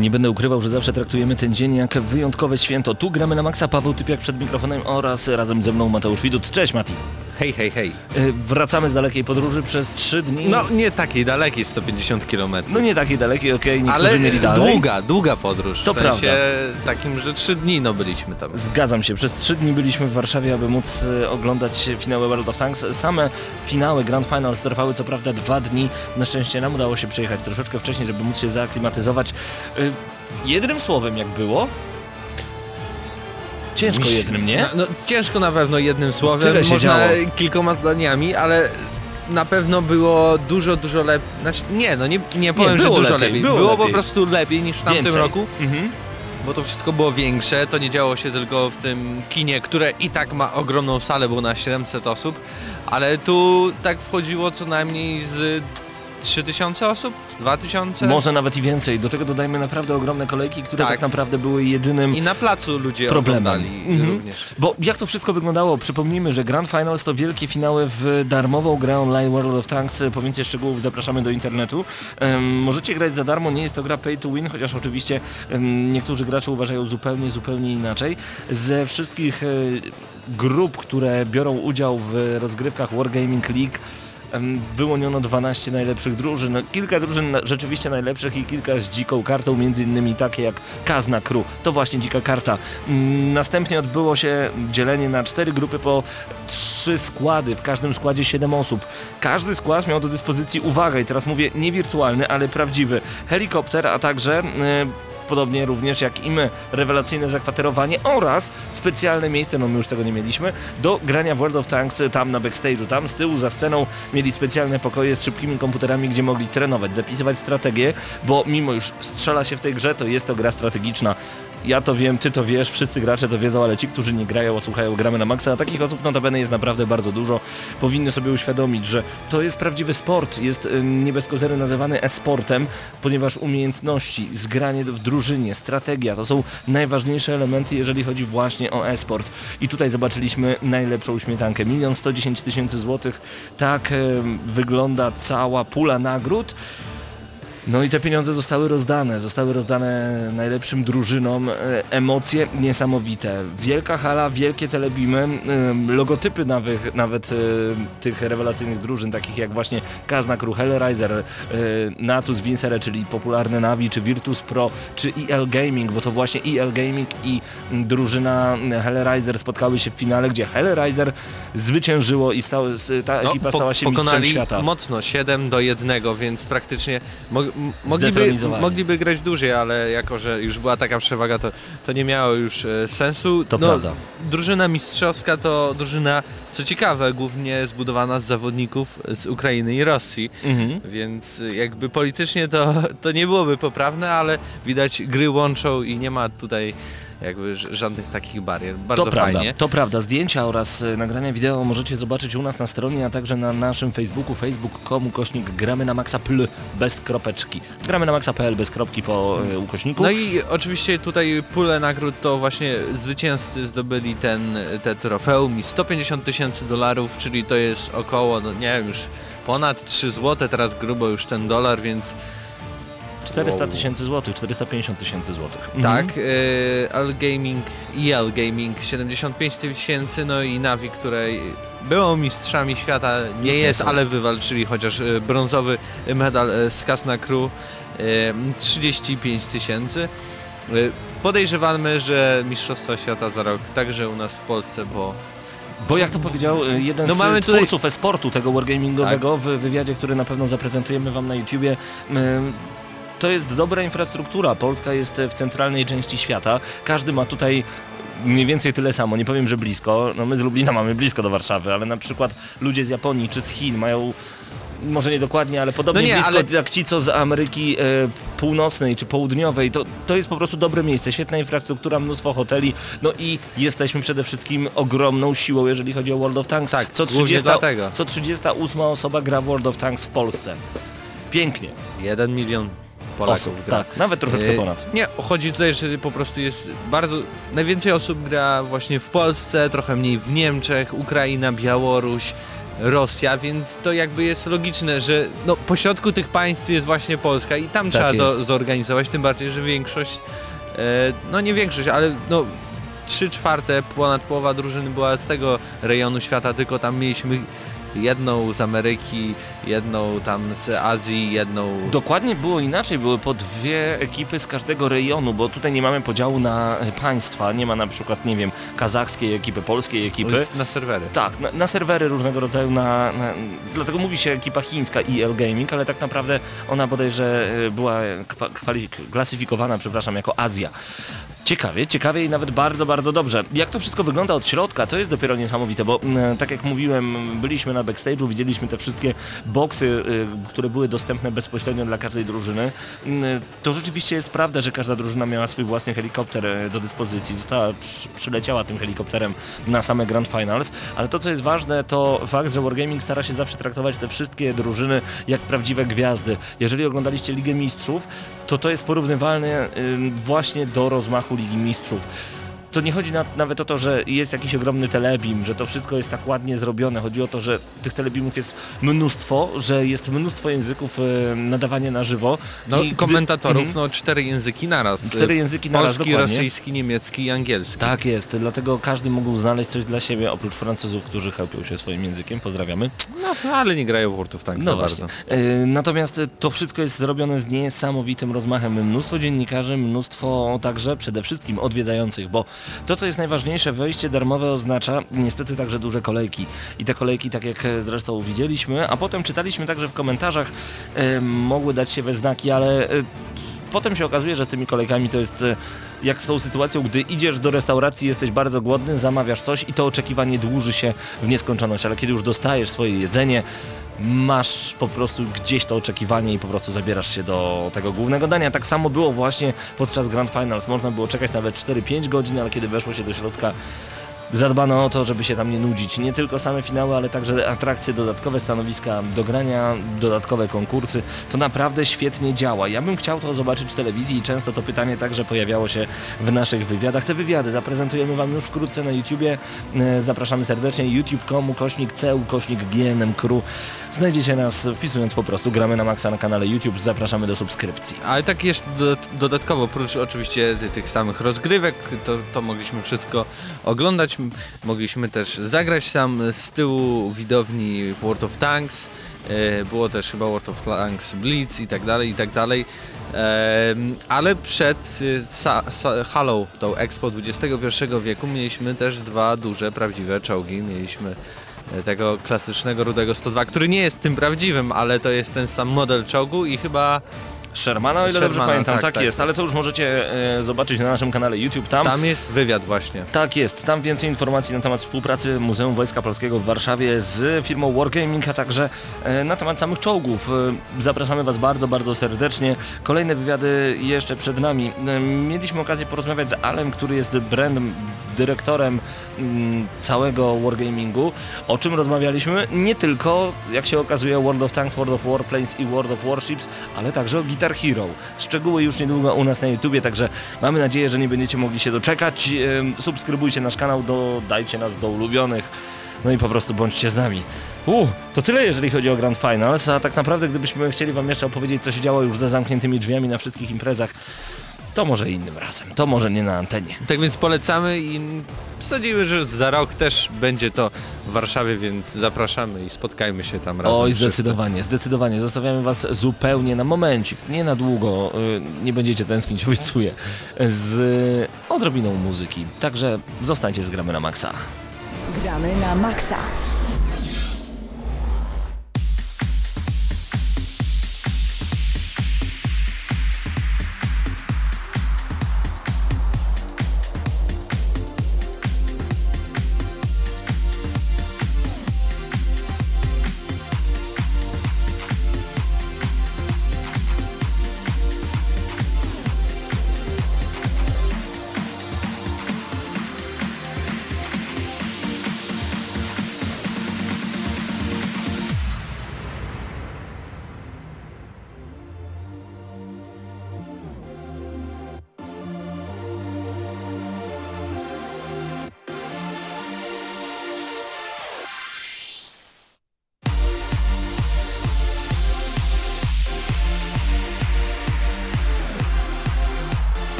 Nie będę ukrywał, że zawsze traktujemy ten dzień jak wyjątkowe święto. Tu gramy na maksa, Paweł Typiak przed mikrofonem oraz razem ze mną Mateusz Widut. Cześć Mati. Hej, hej, hej. E, Wracamy z dalekiej podróży przez trzy dni. No nie takiej dalekiej, 150 km. No nie takiej dalekiej, okej, niektórzy ale mieli dalej. długa, długa podróż. To w sensie prawda. takim, że trzy dni no byliśmy tam. Zgadzam się. Przez trzy dni byliśmy w Warszawie, aby móc e, oglądać finały World of Tanks. Same finały Grand Finals trwały co prawda dwa dni. Na szczęście nam udało się przejechać troszeczkę wcześniej, żeby móc się zaaklimatyzować. E, Jednym słowem jak było? Ciężko jednym, nie? No, no ciężko na pewno jednym słowem, Tyle się można działo. kilkoma zdaniami, ale na pewno było dużo, dużo lepiej. Znaczy nie, no nie, nie powiem, że było dużo lepiej, lepiej. było Było, lepiej. po prostu lepiej niż w tamtym Więcej. roku. Mhm. Bo to wszystko było większe, to nie działo się tylko w tym kinie, które i tak ma ogromną salę, było na 700 osób, ale tu tak wchodziło co najmniej z 3000 osób, 2000 Może nawet i więcej. Do tego dodajmy naprawdę ogromne kolejki, które tak, Tak. naprawdę były jedynym i na placu ludzie problemem. Mhm. również. Bo jak to wszystko wyglądało? Przypomnijmy, że Grand Finals to wielkie finały w darmową grę online World of Tanks. Po więcej szczegółów zapraszamy do internetu. Em, możecie grać za darmo, nie jest to gra pay to win, chociaż oczywiście em, niektórzy gracze uważają zupełnie, zupełnie inaczej. Ze wszystkich e, grup, które biorą udział w rozgrywkach Wargaming League Wyłoniono 12 najlepszych drużyn. Kilka drużyn rzeczywiście najlepszych i kilka z dziką kartą, między innymi takie jak Kazna Crew. To właśnie dzika karta. Mm, Następnie odbyło się dzielenie na cztery grupy po trzy składy. W każdym składzie 7 osób. Każdy skład miał do dyspozycji, uwaga, i teraz mówię nie wirtualny, ale prawdziwy, helikopter, a także e, podobnie również jak i my, rewelacyjne zakwaterowanie oraz specjalne miejsce, no my już tego nie mieliśmy, do grania w World of Tanks tam na backstage'u. Tam z tyłu za sceną mieli specjalne pokoje z szybkimi komputerami, gdzie mogli trenować, zapisywać strategię, bo mimo już strzela się w tej grze, to jest to gra strategiczna. Ja to wiem, ty to wiesz, wszyscy gracze to wiedzą, ale ci, którzy nie grają, a słuchają gramy na maksa, a takich osób notabene jest naprawdę bardzo dużo, powinny sobie uświadomić, że to jest prawdziwy sport, jest nie nazywany e-sportem, ponieważ umiejętności, zgranie w drużynie, strategia, to są najważniejsze elementy, jeżeli chodzi właśnie o e-sport. I tutaj zobaczyliśmy najlepszą śmietankę. Milion 110 tysięcy złotych, tak wygląda cała pula nagród. No i te pieniądze zostały rozdane, zostały rozdane najlepszym drużynom, e, emocje niesamowite. Wielka hala, wielkie telebimy, em, logotypy nawet, nawet e, tych rewelacyjnych drużyn, takich jak właśnie Kazna Crew, Hellraiser, e, Natus Vincere, czyli popularne Navi, czy Virtus Pro, czy EL Gaming, bo to właśnie EL Gaming i drużyna Hellraiser spotkały się w finale, gdzie Hellraiser zwyciężyło i stał, ta No, ekipa po- stała się mistrzem świata. mocno 7 do 1, więc praktycznie mo mogliby, mogliby grać dłużej, ale jako, że już była taka przewaga, to, to nie miało już e, sensu. To prawda. Drużyna mistrzowska to drużyna, co ciekawe, głównie zbudowana z zawodników z Ukrainy i Rosji. Mhm. Więc y, jakby politycznie to, to nie byłoby poprawne, ale widać gry łączą i nie ma tutaj jakby żadnych takich barier. Bardzo to prawda, fajnie. to prawda. Zdjęcia oraz e, nagrania wideo możecie zobaczyć u nas na stronie, a także na naszym Facebooku facebook.com ukośnik gramy na maxa pl bez kropeczki. Gramy na maxa.pl bez kropki po e, ukośniku. No i oczywiście tutaj pulę nagród to właśnie zwycięzcy zdobyli ten, te trofeum i 150 tysięcy dolarów, czyli to jest około, no nie wiem, już ponad 3 zł, teraz grubo już ten dolar, więc 400 tysięcy złotych, 450 tysięcy złotych. tak, y, Al Gaming, EL Gaming 75 tysięcy, no i Navi, które było mistrzami świata, nie Już nie jest, są. ale wywalczyli chociaż y, brązowy medal z Kasna Crew, y, 35 tysięcy. Podejrzewamy, że Mistrzostwa Świata za rok także u nas w Polsce, bo Bo jak to powiedział e, jeden No z mamy tutaj- twórców e-sportu tego wargamingowego w wywiadzie, który na pewno zaprezentujemy Wam na YouTubie, to jest dobra infrastruktura. Polska jest w centralnej części świata. Każdy ma tutaj mniej więcej tyle samo. Nie powiem, że blisko. No my z Lublina mamy blisko do Warszawy, ale na przykład ludzie z Japonii czy z Chin mają może nie dokładnie, ale podobnie No nie, blisko ale- jak ci, co z Ameryki e, Północnej czy Południowej. To, to jest po prostu dobre miejsce, świetna infrastruktura, mnóstwo hoteli, no i jesteśmy przede wszystkim ogromną siłą, jeżeli chodzi o World of Tanks. Tak, co, głównie 30, dlatego. co 38 osoba gra w World of Tanks w Polsce. Pięknie. Jeden milion Polaków Osób, gra. tak, nawet troszeczkę E, ponad. Nie, chodzi tutaj, że po prostu jest bardzo... Najwięcej osób gra właśnie w Polsce, trochę mniej w Niemczech, Ukraina, Białoruś, Rosja, więc to jakby jest logiczne, że no, pośrodku tych państw jest właśnie Polska i tam trzeba to jest. zorganizować, tym bardziej, że większość, e, no nie większość, ale no trzy czwarte, ponad połowa drużyny była z tego rejonu świata, tylko tam mieliśmy jedną z Ameryki, jedną tam z Azji, jedną... Dokładnie było inaczej, były po dwie ekipy z każdego rejonu, bo tutaj nie mamy podziału na e, państwa, nie ma na przykład, nie wiem, kazachskiej ekipy, polskiej ekipy. na serwery. Tak, na, na serwery różnego rodzaju, na, na, dlatego mówi się ekipa chińska EL Gaming, ale tak naprawdę ona bodajże e, była kwa, kwali, klasyfikowana, przepraszam, jako Azja. Ciekawie, ciekawie i nawet bardzo, bardzo dobrze. Jak to wszystko wygląda od środka, to jest dopiero niesamowite, bo mm, tak jak mówiłem, byliśmy na backstage'u, widzieliśmy te wszystkie boksy, y, które były dostępne bezpośrednio dla każdej drużyny. Mm, To rzeczywiście jest prawda, że każda drużyna miała swój własny helikopter e, do dyspozycji, została, przy, przyleciała tym helikopterem na same Grand Finals, ale to co jest ważne to fakt, że Wargaming stara się zawsze traktować te wszystkie drużyny jak prawdziwe gwiazdy. Jeżeli oglądaliście Ligę Mistrzów, to to jest porównywalne właśnie do rozmachu Ligi Mistrzów. To nie chodzi na, nawet o to, że jest jakiś ogromny telebim, że to wszystko jest tak ładnie zrobione. Chodzi o to, że tych telebimów jest mnóstwo, że jest mnóstwo języków y, nadawania na żywo. No I gdy- komentatorów, Mhm. no cztery języki naraz. Cztery języki naraz, Polski, dokładnie. rosyjski, niemiecki i angielski. Tak jest, dlatego każdy mógł znaleźć coś dla siebie, oprócz Francuzów, którzy chełpią się swoim językiem. Pozdrawiamy. No, ale nie grają w World of Tanks No bardzo. E, Natomiast e, to wszystko jest zrobione z niesamowitym rozmachem. Mnóstwo dziennikarzy, mnóstwo także przede wszystkim odwiedzających, bo to co jest najważniejsze, wejście darmowe oznacza niestety także duże kolejki. I te kolejki, tak jak e, zresztą widzieliśmy, a potem czytaliśmy także w komentarzach, e, mogły dać się we znaki, ale e, potem się okazuje, że z tymi kolejkami to jest e, jak z tą sytuacją, gdy idziesz do restauracji, jesteś bardzo głodny, zamawiasz coś i to oczekiwanie dłuży się w nieskończoność, ale kiedy już dostajesz swoje jedzenie, masz po prostu gdzieś to oczekiwanie i po prostu zabierasz się do tego głównego dania. Tak samo było właśnie podczas Grand Finals. Można było czekać nawet 4-5 godzin, ale kiedy weszło się do środka, zadbano o to, żeby się tam nie nudzić. Nie tylko same finały, ale także atrakcje, dodatkowe stanowiska do grania, dodatkowe konkursy. To naprawdę świetnie działa. Ja bym chciał to zobaczyć w telewizji i często to pytanie także pojawiało się w naszych wywiadach. Te wywiady zaprezentujemy Wam już wkrótce na YouTubie. E, Zapraszamy serdecznie youtube.com kośnik CEU, kośnik GNM Crew. Znajdziecie nas wpisując po prostu gramy na maksa na kanale YouTube. Zapraszamy do subskrypcji. Ale tak jeszcze dodat- dodatkowo, oprócz oczywiście ty- tych samych rozgrywek, to, to mogliśmy wszystko oglądać. M- Mogliśmy też zagrać tam z tyłu widowni World of Tanks. E, Było też chyba World of Tanks Blitz i tak dalej, i tak dalej. Ale przed sa, halą, tą Expo XXI wieku mieliśmy też dwa duże, prawdziwe czołgi. Mieliśmy e, tego klasycznego rudego 102, który nie jest tym prawdziwym, ale to jest ten sam model czołgu i chyba Shermana, o ile dobrze Shermana, pamiętam, tak, tak, tak. jest, ale to już możecie e, zobaczyć na naszym kanale YouTube tam. Tam jest wywiad właśnie. Tak jest, tam więcej informacji na temat współpracy Muzeum Wojska Polskiego w Warszawie z firmą Wargaming, a także e, na temat samych czołgów. E, Zapraszamy Was bardzo, bardzo serdecznie. Kolejne wywiady jeszcze przed nami. E, Mieliśmy okazję porozmawiać z Alem, który jest brandem, dyrektorem mm, całego Wargamingu. O czym rozmawialiśmy? Nie tylko, jak się okazuje, World of Tanks, World of Warplanes i World of Warships, ale także o Guitar Hero. Szczegóły już niedługo u nas na YouTubie, także mamy nadzieję, że nie będziecie mogli się doczekać. Subskrybujcie nasz kanał, dodajcie nas do ulubionych, no i po prostu bądźcie z nami. To tyle jeżeli chodzi o Grand Finals, a tak naprawdę gdybyśmy chcieli Wam jeszcze opowiedzieć co się działo już za zamkniętymi drzwiami na wszystkich imprezach, to może innym razem, to może nie na antenie. Tak więc polecamy i sądzimy, że za rok też będzie to w Warszawie, więc zapraszamy i spotkajmy się tam razem. Oj, wszyscy. zdecydowanie, zdecydowanie. Zostawiamy Was zupełnie na momencik, nie na długo, y, nie będziecie tęsknić, obiecuję, z odrobiną muzyki. Także zostańcie z Gramy na Maxa. Gramy na maksa.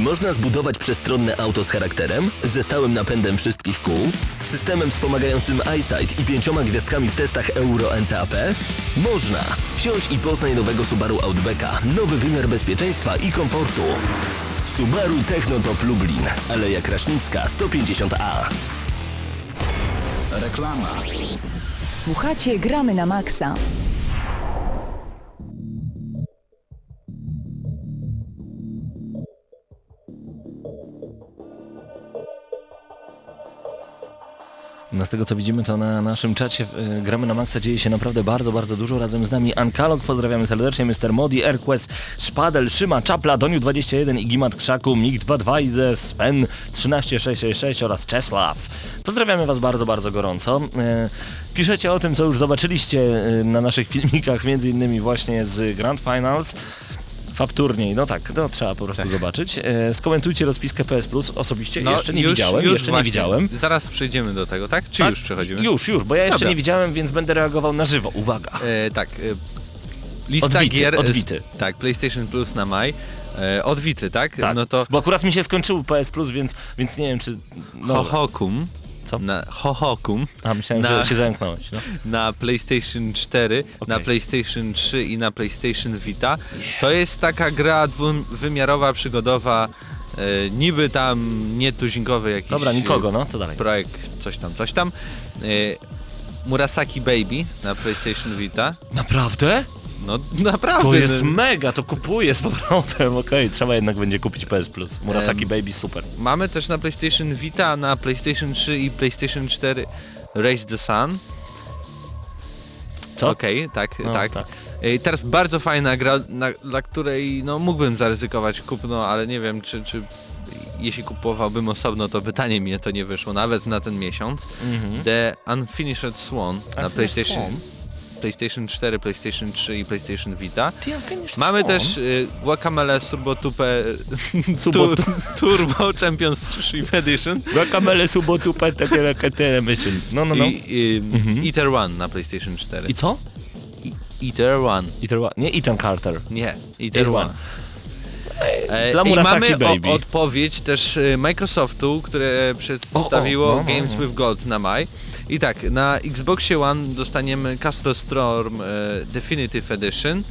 Czy można zbudować przestronne auto z charakterem, ze stałym napędem wszystkich kół, systemem wspomagającym EyeSight i pięcioma gwiazdkami w testach Euro NCAP? Można! Wsiądź i poznaj nowego Subaru Outbacka, nowy wymiar bezpieczeństwa i komfortu. Subaru Technotop Lublin, Aleja Kraśnicka 150A. Reklama. Słuchacie Gramy na Maxa. No z tego co widzimy to na naszym czacie e, gramy na Maxa dzieje się naprawdę bardzo, bardzo dużo. Razem z nami Ankalog, pozdrawiamy serdecznie, Mr. Modi, Airquest, Szpadel, Szyma, Czapla, Doniu21, Igimat Krzaku, Mig22, Ize, Sven 13666 oraz Czesław. Pozdrawiamy Was bardzo, bardzo gorąco. E, Piszecie o tym, co już zobaczyliście e, na naszych filmikach, między innymi właśnie z Grand Finals. Fab turniej, no tak, no trzeba po prostu zobaczyć. E, skomentujcie rozpiskę PS Plus osobiście, jeszcze nie No, już- widziałem, już jeszcze nie właśnie. widziałem. Zaraz przejdziemy do tego, tak? Czy Tak? już przechodzimy? Już, już, bo ja jeszcze Dobra. nie widziałem, więc będę reagował na żywo. Uwaga. E, tak. E, lista Od Vity, gier... od z-. Tak, PlayStation Plus na maj. E, od Vity, tak? Tak, No to bo akurat mi się skończył PS Plus, więc, więc nie wiem czy... No, Hohokum. Co? Na, Hohokum. a myślałem, na- że się zamknąłeś. No. na PlayStation 4, na Okej. PlayStation 3 i na PlayStation Vita. To jest taka gra dwuwymiarowa, przygodowa, e, niby tam nietuzinkowy jakiś Dobra, nikogo, no, co dalej? projekt, coś tam, coś tam. E, Murasaki Baby na PlayStation Vita. Naprawdę? No naprawdę. To jest no. mega, to kupuję z powrotem, okej, trzeba jednak będzie kupić PS Plus. Murasaki Em, Baby, super. Mamy też na PlayStation Vita, na PlayStation 3 i PlayStation 4 Race the Sun. Co? Okej, tak, No, tak. tak. Ej, Teraz bardzo fajna gra, na, dla której no, mógłbym zaryzykować kupno, ale nie wiem czy, czy jeśli kupowałbym osobno, to pytanie mnie to nie wyszło, nawet na ten miesiąc. The Unfinished Swan na Unfinished PlayStation, Swan? PlayStation 4, PlayStation 3 i PlayStation Vita. The Unfinished Mamy Swan? też y, Guacamele Surbotupę Subotu- tu, Turbo Championship Edition Guacamele petekele ketele mission. No, no, no. i y, Eater One na PlayStation 4. I co? Eater One. Eater, Wa- nie Ethan Carter. Nie, Eater One. One. E, Dla I mamy. O, odpowiedź też e, Microsoftu, które przedstawiło O, o, no, no, Games no. with Gold na maj. I tak, na Xboxie One dostaniemy Castle Storm e, Definitive Edition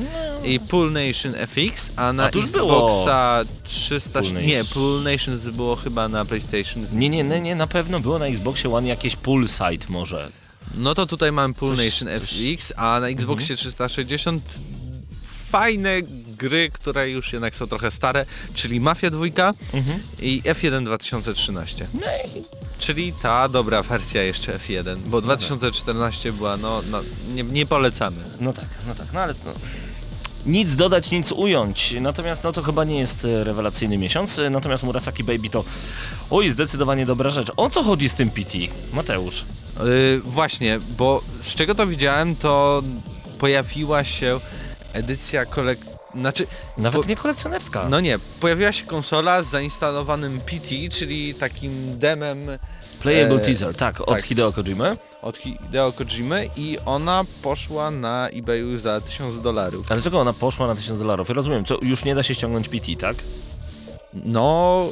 i Pool Nation FX, a na A to już było. Xboxa 300... Pool Nie, Nation. Pool Nations było chyba na PlayStation. Nie, nie, nie, nie, na pewno było na Xboxie One jakieś pull site może. No to tutaj mamy Pool Coś- Nation coś- Mhm. FX, a na Xboxie 360 fajne gry, które już jednak są trochę stare, czyli Mafia 2 Mhm. i F1 2013. Czyli ta dobra wersja jeszcze F1, bo 2014 była, no, no nie, nie polecamy. No tak, no tak, no ale no, nic dodać, nic ująć. Natomiast no to chyba nie jest e, rewelacyjny miesiąc. Natomiast Murasaki Baby to oj, zdecydowanie dobra rzecz. O co chodzi z tym PT? Mateusz. Yy, właśnie, bo z czego to widziałem, to pojawiła się edycja kolek... Znaczy, Nawet po- nie kolekcjonerska. no nie, pojawiła się konsola z zainstalowanym PT, czyli takim demem Playable e, teaser, tak, od tak. Hideo Kojimy. od Hideo Kojimy i ona poszła na eBayu za 1000 dolarów. Ale dlaczego ona poszła na 1000 dolarów? Ja rozumiem, co już nie da się ściągnąć PT, tak? No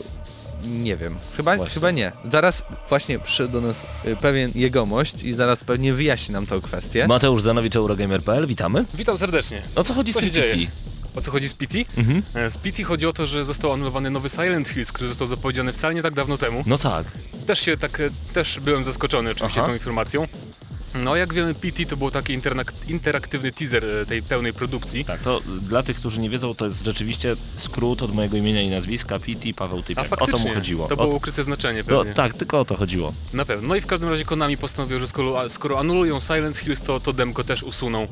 nie wiem, chyba, Właśnie. chyba nie. Zaraz właśnie przyszedł do nas y, pewien jegomość i zaraz pewnie wyjaśni nam tą kwestię. Mateusz Zanowicz, Eurogamer.pl, witamy. Witam serdecznie. O co chodzi Co z tym PT? dzieje? O co chodzi z PT? Mhm. E, Z PT chodzi o to, że został anulowany nowy Silent Hills, który został zapowiedziany wcale nie tak dawno temu. No tak. Też się tak, e, też byłem zaskoczony oczywiście Aha. tą informacją. No jak wiemy PT to był taki interaktywny teaser e, tej pełnej produkcji. Tak, to dla tych, którzy nie wiedzą, to jest rzeczywiście skrót od mojego imienia i nazwiska, PT Paweł A Typiak. O faktycznie, to mu chodziło. to O było ukryte znaczenie no, pewnie. tak, tylko o to chodziło. Na pewno. No i w każdym razie Konami postanowił, że skoro, a- skoro anulują Silent Hills, to to demko też usuną.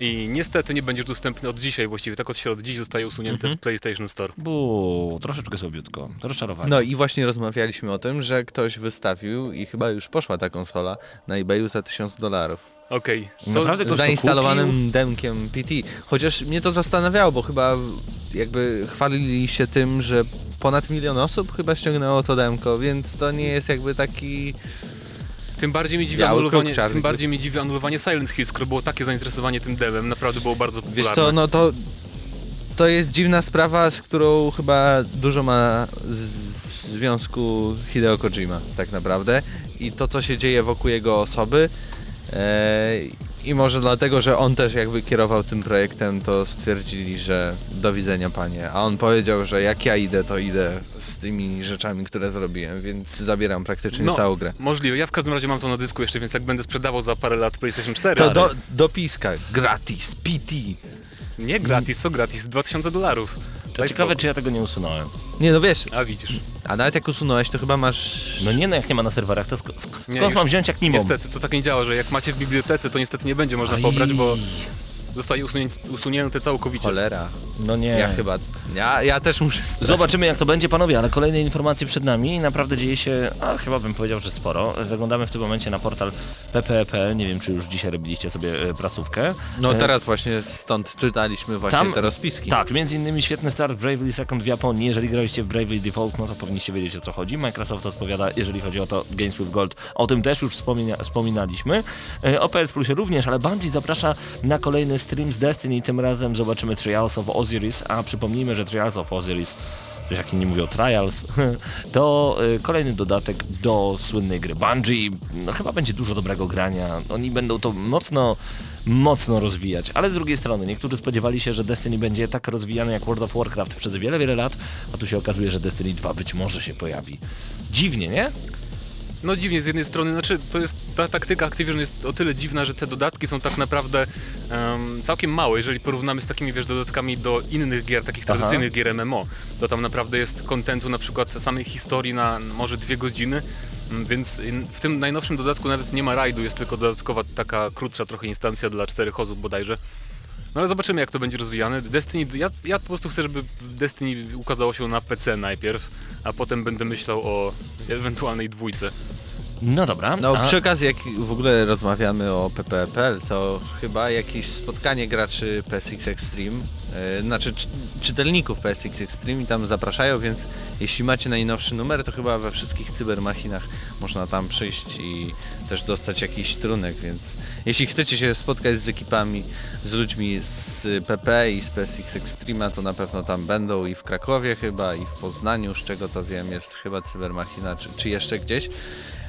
I niestety nie będzie już dostępny od dzisiaj właściwie, tak od, się od dziś zostaje usunięte Mhm. z PlayStation Store. Bu, troszeczkę słabiutko. Rozczarowanie. No i właśnie rozmawialiśmy o tym, że ktoś wystawił i chyba już poszła ta konsola na eBayu za 1000 dolarów. Okej. To- Naprawdę Z ktoś to zainstalowanym demkiem PT. Chociaż mnie to zastanawiało, bo chyba jakby chwalili się tym, że ponad milion osób chyba ściągnęło to demko, więc to nie jest jakby taki... Tym bardziej mnie dziwi anulowanie, tym bardziej mnie dziwi anulowanie Silent Hills, skoro było takie zainteresowanie tym devem, naprawdę było bardzo popularne. Wiesz co, no to to jest dziwna sprawa, z którą chyba dużo ma z- związku Hideo Kojima tak naprawdę i to co się dzieje wokół jego osoby i może dlatego, że on też jakby kierował tym projektem, to stwierdzili, że do widzenia panie, a on powiedział, że jak ja idę, to idę z tymi rzeczami, które zrobiłem, więc zabieram praktycznie No, całą grę. możliwe. Ja w każdym razie mam to na dysku jeszcze, więc jak będę sprzedawał za parę lat PlayStation 4, To do, dopiska, gratis, PT. nie gratis, co gratis? 2000 dolarów. To ciekawe, czy ja tego nie usunąłem. Nie no wiesz, A widzisz. a nawet jak usunąłeś, to chyba masz... No nie, no jak nie ma na serwerach, to sk sk Nie, skąd już mam wziąć jak nie mam? Niestety, to tak nie działa, że jak macie w bibliotece, to niestety nie będzie można Aj. pobrać, bo zostaje usunięte, usunięte całkowicie. Cholera. No nie. Ja chyba... Ja, ja też muszę sprawdzić. Zobaczymy jak to będzie panowie, ale kolejne informacje przed nami. Naprawdę dzieje się, a chyba bym powiedział, że sporo. Zaglądamy w tym momencie na portal pp.pl. Nie wiem czy już dzisiaj robiliście sobie e, prasówkę. No E, teraz właśnie stąd czytaliśmy właśnie Tam- te rozpiski. Tak, między innymi świetny start Bravely Second w Japonii. Jeżeli graliście w Bravely Default, no to powinniście wiedzieć o co chodzi. Microsoft odpowiada, jeżeli chodzi o to Games with Gold. O tym też już wspomina, wspominaliśmy. E, O PS Plusie również, ale Bungie zaprasza na kolejny stream z Destiny. Tym razem zobaczymy Trials of Osiris, a przypomnijmy, że Trials of Osiris jak inni mówią Trials, to y, kolejny dodatek do słynnej gry Bungie. No chyba będzie dużo dobrego grania. Oni będą to mocno mocno rozwijać, ale z drugiej strony niektórzy spodziewali się, że Destiny będzie tak rozwijany jak World of Warcraft przez wiele, wiele lat, a tu się okazuje, że Destiny 2 być może się pojawi. Dziwnie, nie? No dziwnie z jednej strony, znaczy to jest ta taktyka Activision jest o tyle dziwna, że te dodatki są tak naprawdę em, całkiem małe, jeżeli porównamy z takimi wiesz dodatkami do innych gier, takich Aha. tradycyjnych gier MMO, to tam naprawdę jest kontentu na przykład samej historii na może dwie godziny, mm, więc w tym najnowszym dodatku nawet nie ma rajdu, jest tylko dodatkowa taka krótsza trochę instancja dla czterech osób bodajże. No ale zobaczymy jak to będzie rozwijane. Destiny, ja, ja po prostu chcę, żeby Destiny ukazało się na PC najpierw, a potem będę myślał o ewentualnej dwójce. No dobra. No a- przy okazji jak w ogóle rozmawiamy o PPPL, to chyba jakieś spotkanie graczy PSX Extreme, e, znaczy czy, czytelników PSX Extreme i tam zapraszają, więc jeśli macie najnowszy numer, to chyba we wszystkich cybermachinach można tam przyjść i też dostać jakiś trunek, więc jeśli chcecie się spotkać z ekipami, z ludźmi z PP i z PSX Extrema, to na pewno tam będą i w Krakowie chyba, i w Poznaniu, z czego to wiem, jest chyba cybermachina, czy, czy jeszcze gdzieś.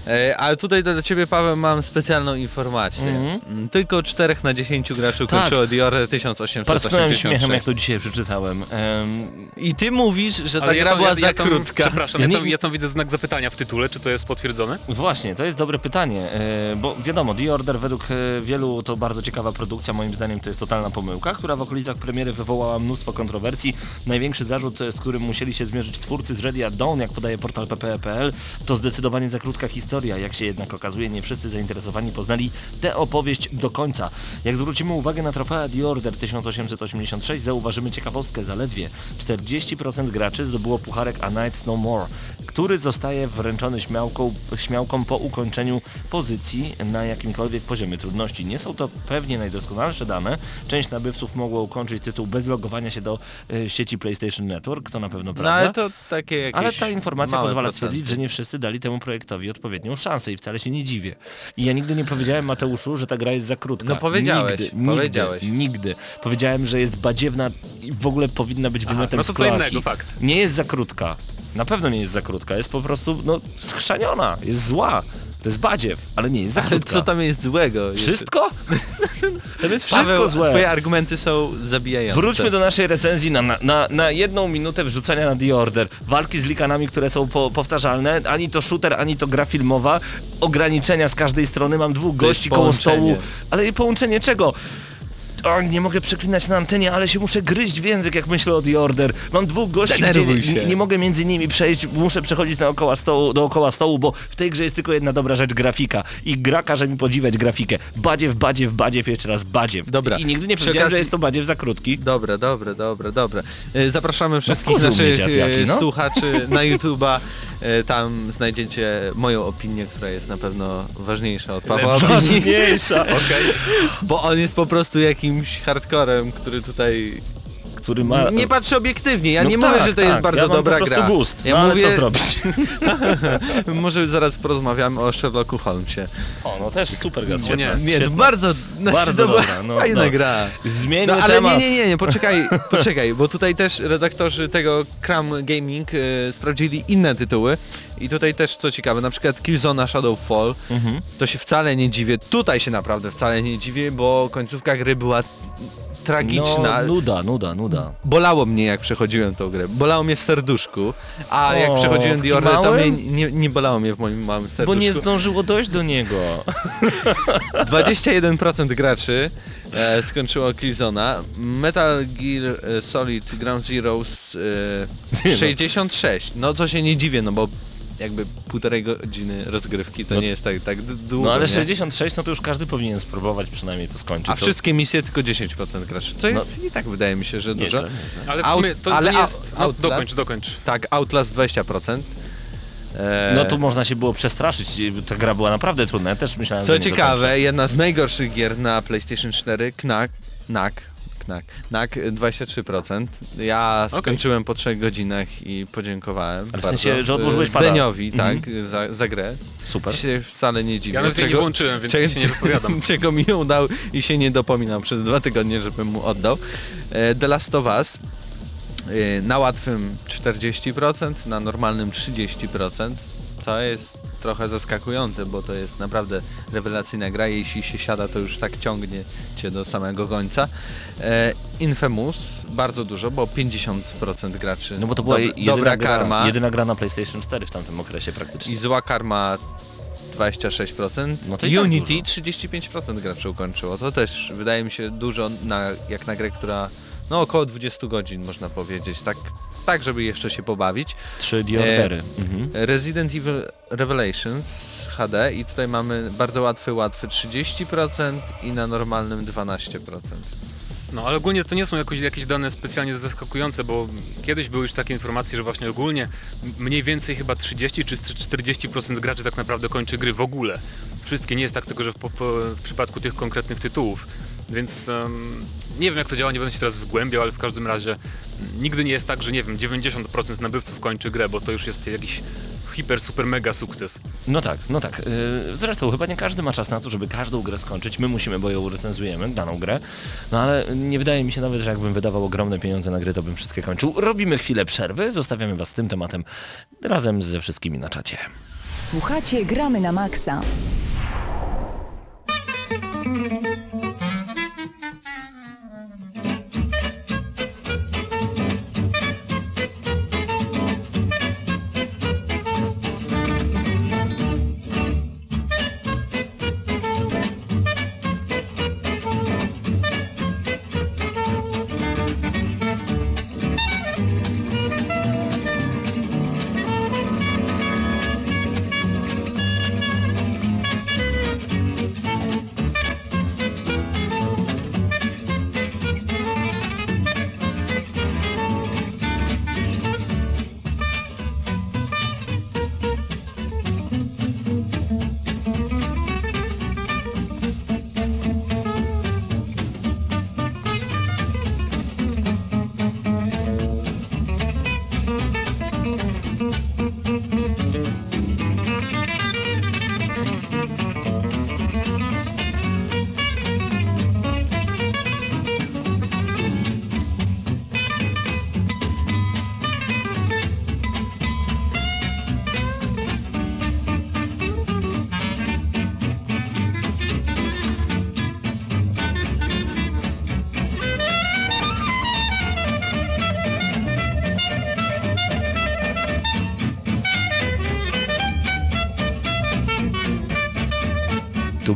E, Ale tutaj dla Ciebie Paweł mam specjalną informację. Mm, Tylko 4 na 10 graczy Mhm. Tak. kończyło Dior Parsknąłem 1886. śmiechem, jak to dzisiaj przeczytałem. Em, I Ty mówisz, że ta Ale ja gra tam- była ja, za ja tam, krótka. Przepraszam, Ja ja, nie- tam, ja tam widzę znak zapytania w tytule, czy to jest potwierdzone? Właśnie, to jest dobre pytanie, e, bo wiadomo, The Order według e, wielu to bardzo ciekawa produkcja, moim zdaniem to jest totalna pomyłka, która w okolicach premiery wywołała mnóstwo kontrowersji. Największy zarzut, z którym musieli się zmierzyć twórcy z Ready at Dawn, jak podaje portal ppe.pl, to zdecydowanie za krótka historia. Jak się jednak okazuje, nie wszyscy zainteresowani poznali tę opowieść do końca. Jak zwrócimy uwagę na trofea The Order 1886, zauważymy ciekawostkę, zaledwie 40% graczy zdobyło pucharek A Night No More, który zostaje wręczony śmiałką, śmiałkom po ukończeniu pozycji na jakimkolwiek poziomie trudności. Nie są to pewnie najdoskonalsze dane. Część nabywców mogło ukończyć tytuł bez logowania się do e, sieci PlayStation Network, to na pewno No prawda. ale to takie jakieś Ale ta informacja pozwala procenty. stwierdzić, że nie wszyscy dali temu projektowi odpowiednią szansę i wcale się nie dziwię. I ja nigdy nie powiedziałem Mateuszu, że ta gra jest za krótka. No powiedziałeś, nigdy, nigdy, powiedziałeś. Nigdy. Powiedziałem, że jest badziewna i w ogóle powinna być wymiotem no z to co innego, fakt. Nie jest za krótka. Na pewno nie jest za krótka. Jest po prostu, no, schrzaniona. Jest zła. To jest badziew, ale nie jest za Ale co tam jest złego? Wszystko? Tam jest wszystko Paweł, złe. Twoje argumenty są zabijające. Wróćmy do naszej recenzji na, na, na, jedną minutę wrzucania na The Order. Walki z likanami, które są po, powtarzalne. Ani to shooter, ani to gra filmowa. Ograniczenia z każdej strony. Mam dwóch gości koło stołu. Ale połączenie czego? O, nie mogę przeklinać na antenie, ale się muszę gryźć w język, jak myślę o The Order. Mam dwóch gości, Denerwuj nie, nie, nie mogę między nimi przejść, muszę przechodzić dookoła stołu, dookoła stołu, bo w tej grze jest tylko jedna dobra rzecz, grafika. I gra każe mi podziwiać grafikę. Badziew, badziew, badziew, jeszcze raz badziew. Dobra. I nigdy nie powiedziałem, że okazji- jest to badziew za krótki. Dobra, dobra, dobra, dobra. E, Zapraszamy wszystkich wkurzył mnie naszych dziad e, jaki, no. słuchaczy na YouTube'a. E, Tam znajdziecie moją opinię, która jest na pewno ważniejsza od Pawła. Ważniejsza. Bo on jest po prostu jakimś hardcorem, który tutaj który ma... Nie patrzę obiektywnie, ja No nie tak, mówię, że to jest tak, bardzo ja dobra gra. gust, Ja no, mówię, co zrobić? może zaraz porozmawiamy o Sherlocku Holmesie. O, no też super gra, O świetna, nie. Nie, świetna. bardzo, znaczy, Bardzo to była dobra, no, fajna no. gra. Zmieńmy No ale temat. nie, nie, nie, nie, poczekaj, poczekaj, bo tutaj też redaktorzy tego Cram Gaming e, sprawdzili inne tytuły i tutaj też co ciekawe, na przykład Killzone Shadowfall, Mhm. to się wcale nie dziwię, tutaj się naprawdę wcale nie dziwię, bo końcówka gry była tragiczna. No, nuda, nuda, nuda. Bolało mnie jak przechodziłem tą grę, bolało mnie w serduszku, a jak O, przechodziłem taki The Order, to mnie nie, nie bolało mnie w moim małym Bo serduszku. nie zdążyło dojść do niego. 21% graczy e, skończyło Killzona. Metal Gear e, Solid Ground Zeroes e, no. 66. No co się nie dziwię, no bo jakby półtorej godziny rozgrywki to No- nie jest tak, tak długo, No ale nie? 66, no to już każdy powinien spróbować przynajmniej to skończyć. A To- wszystkie misje tylko 10% graczy. To No. jest i tak wydaje mi się, że dużo. Nieźle, nieźle. Ale w sumie to, ale nie jest... No, Outlast? dokończ, dokończ. Tak, Outlast 20%. E, No tu można się było przestraszyć, ta gra była naprawdę trudna, ja też myślałem, Co że nie ciekawe, jedna z najgorszych gier na PlayStation 4, Knack, Knack, Knack, Knack 23%. Ja skończyłem po 3 godzinach i podziękowałem Ale w bardzo. sensie, że odłożyłeś E, pada. Zdeniowi, Mhm. tak, za, za grę. Super. Się wcale nie dziwię. Ja nawet jej nie włączyłem, więc czego, się nie wypowiadam. czego mi udał i się nie dopominam przez dwa tygodnie, żebym mu oddał. E, The Last of Us e, na łatwym 40%, na normalnym 30%. To jest trochę zaskakujące, bo to jest naprawdę rewelacyjna gra. Jeśli się siada, to już tak ciągnie cię do samego końca. E, Infamous bardzo dużo, bo 50% graczy. No bo to była Dob- jedyna, dobra gra, karma jedyna gra na PlayStation 4 w tamtym okresie praktycznie. i zła karma 26%. No to tak Unity dużo. 35% graczy ukończyło. To też wydaje mi się dużo na, jak na grę, która no około 20 godzin można powiedzieć. Tak, tak żeby jeszcze się pobawić. Trzy The Ordery. Mhm. Resident Evil Revelations HD i tutaj mamy bardzo łatwy, łatwy 30% i na normalnym 12%. No ale ogólnie to nie są jakoś, jakieś dane specjalnie zaskakujące, bo kiedyś były już takie informacje, że właśnie ogólnie mniej więcej chyba 30 czy 40% graczy tak naprawdę kończy gry w ogóle. Wszystkie, nie jest tak tylko, że w, po, w przypadku tych konkretnych tytułów. Więc em, nie wiem jak to działa, nie będę się teraz wgłębiał, ale w każdym razie nigdy nie jest tak, że nie wiem, 90% nabywców kończy grę, bo to już jest jakiś hiper, super, mega sukces. No tak, no tak. Yy, Zresztą chyba nie każdy ma czas na to, żeby każdą grę skończyć. My musimy, bo ją recenzujemy, daną grę. No ale nie wydaje mi się nawet, że jakbym wydawał ogromne pieniądze na gry, to bym wszystkie kończył. Robimy chwilę przerwy, zostawiamy was z tym tematem razem ze wszystkimi na czacie. Słuchacie Gramy na Maxa.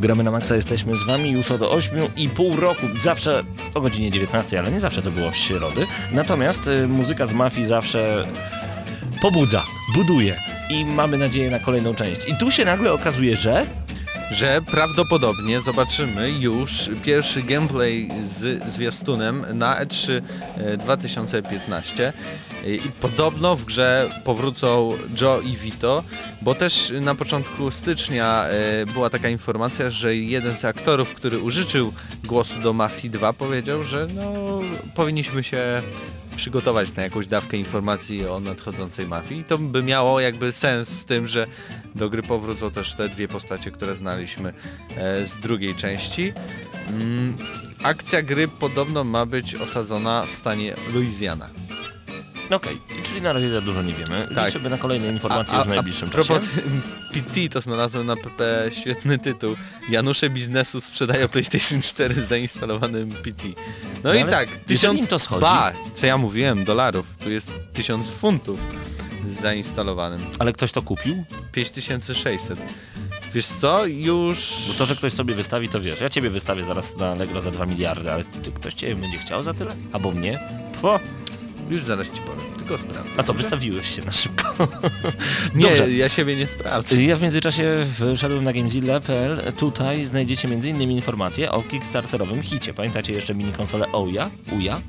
Gramy na maksa, jesteśmy z wami już od 8,5 roku, zawsze o godzinie 19, ale nie zawsze to było w środy. Natomiast y, muzyka z mafii zawsze pobudza, buduje i mamy nadzieję na kolejną część. I tu się nagle okazuje, że że prawdopodobnie zobaczymy już pierwszy gameplay z zwiastunem na E3 e, 2015. I podobno w grze powrócą Joe i Vito, bo też na początku stycznia e, była taka informacja, że jeden z aktorów, który użyczył głosu do Mafii 2 powiedział, że no powinniśmy się przygotować na jakąś dawkę informacji o nadchodzącej mafii i to by miało jakby sens z tym, że do gry powrócą też te dwie postacie, które znaliśmy e, z drugiej części. Mm, akcja gry podobno ma być osadzona w stanie Louisiana. Okej, czyli na razie za dużo nie wiemy. Tak. Liczymy na kolejne informacje już w najbliższym a propos czasie. PT to znalazłem na PP świetny tytuł. Janusze biznesu sprzedają PlayStation 4 z zainstalowanym PT. No, No i ale tak, jeżeli tysiąc, to schodzi- ba, co ja mówiłem, dolarów, tu jest 1000 funtów z zainstalowanym. Ale ktoś to kupił? 5600. Wiesz co, już... Bo to, że ktoś sobie wystawi, to wiesz. Ja ciebie wystawię zaraz na Allegro za 2 miliardy, ale czy ktoś ciebie będzie chciał za tyle? Albo mnie? Po. Już zaraz ci powiem, tylko sprawdzę. A co, wystawiłeś się na szybko? Nie, Dobrze. ja siebie nie sprawdzę. Ja w międzyczasie wszedłem na gamezilla.pl. Tutaj znajdziecie m.in. informacje o kickstarterowym hicie. Pamiętacie jeszcze mini konsolę Ouya? Uja?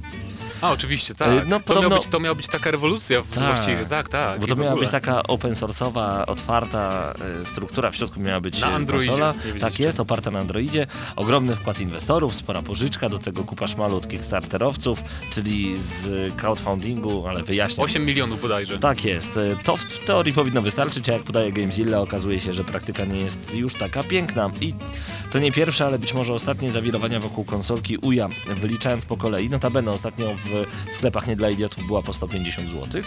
A oczywiście, tak. Y, no, to, podobno- miał być, to miała być taka rewolucja w Tak. właściwie, tak, tak. Bo to miała być taka open source'owa, otwarta e, struktura, w środku miała być Na e, Androidzie, konsola. Tak jest, oparta na Androidzie. Ogromny wkład inwestorów, spora pożyczka, do tego kupa szmalu od kickstarterowców, czyli z crowdfundingu, ale wyjaśniam. 8 milionów bodajże. Tak jest. To w, w teorii powinno wystarczyć, a jak podaje Gamezilla okazuje się, że praktyka nie jest już taka piękna. I to nie pierwsze, ale być może ostatnie zawirowania wokół konsolki UJA, wyliczając po kolei. Notabene ostatnio w sklepach nie dla idiotów była po 150 zł.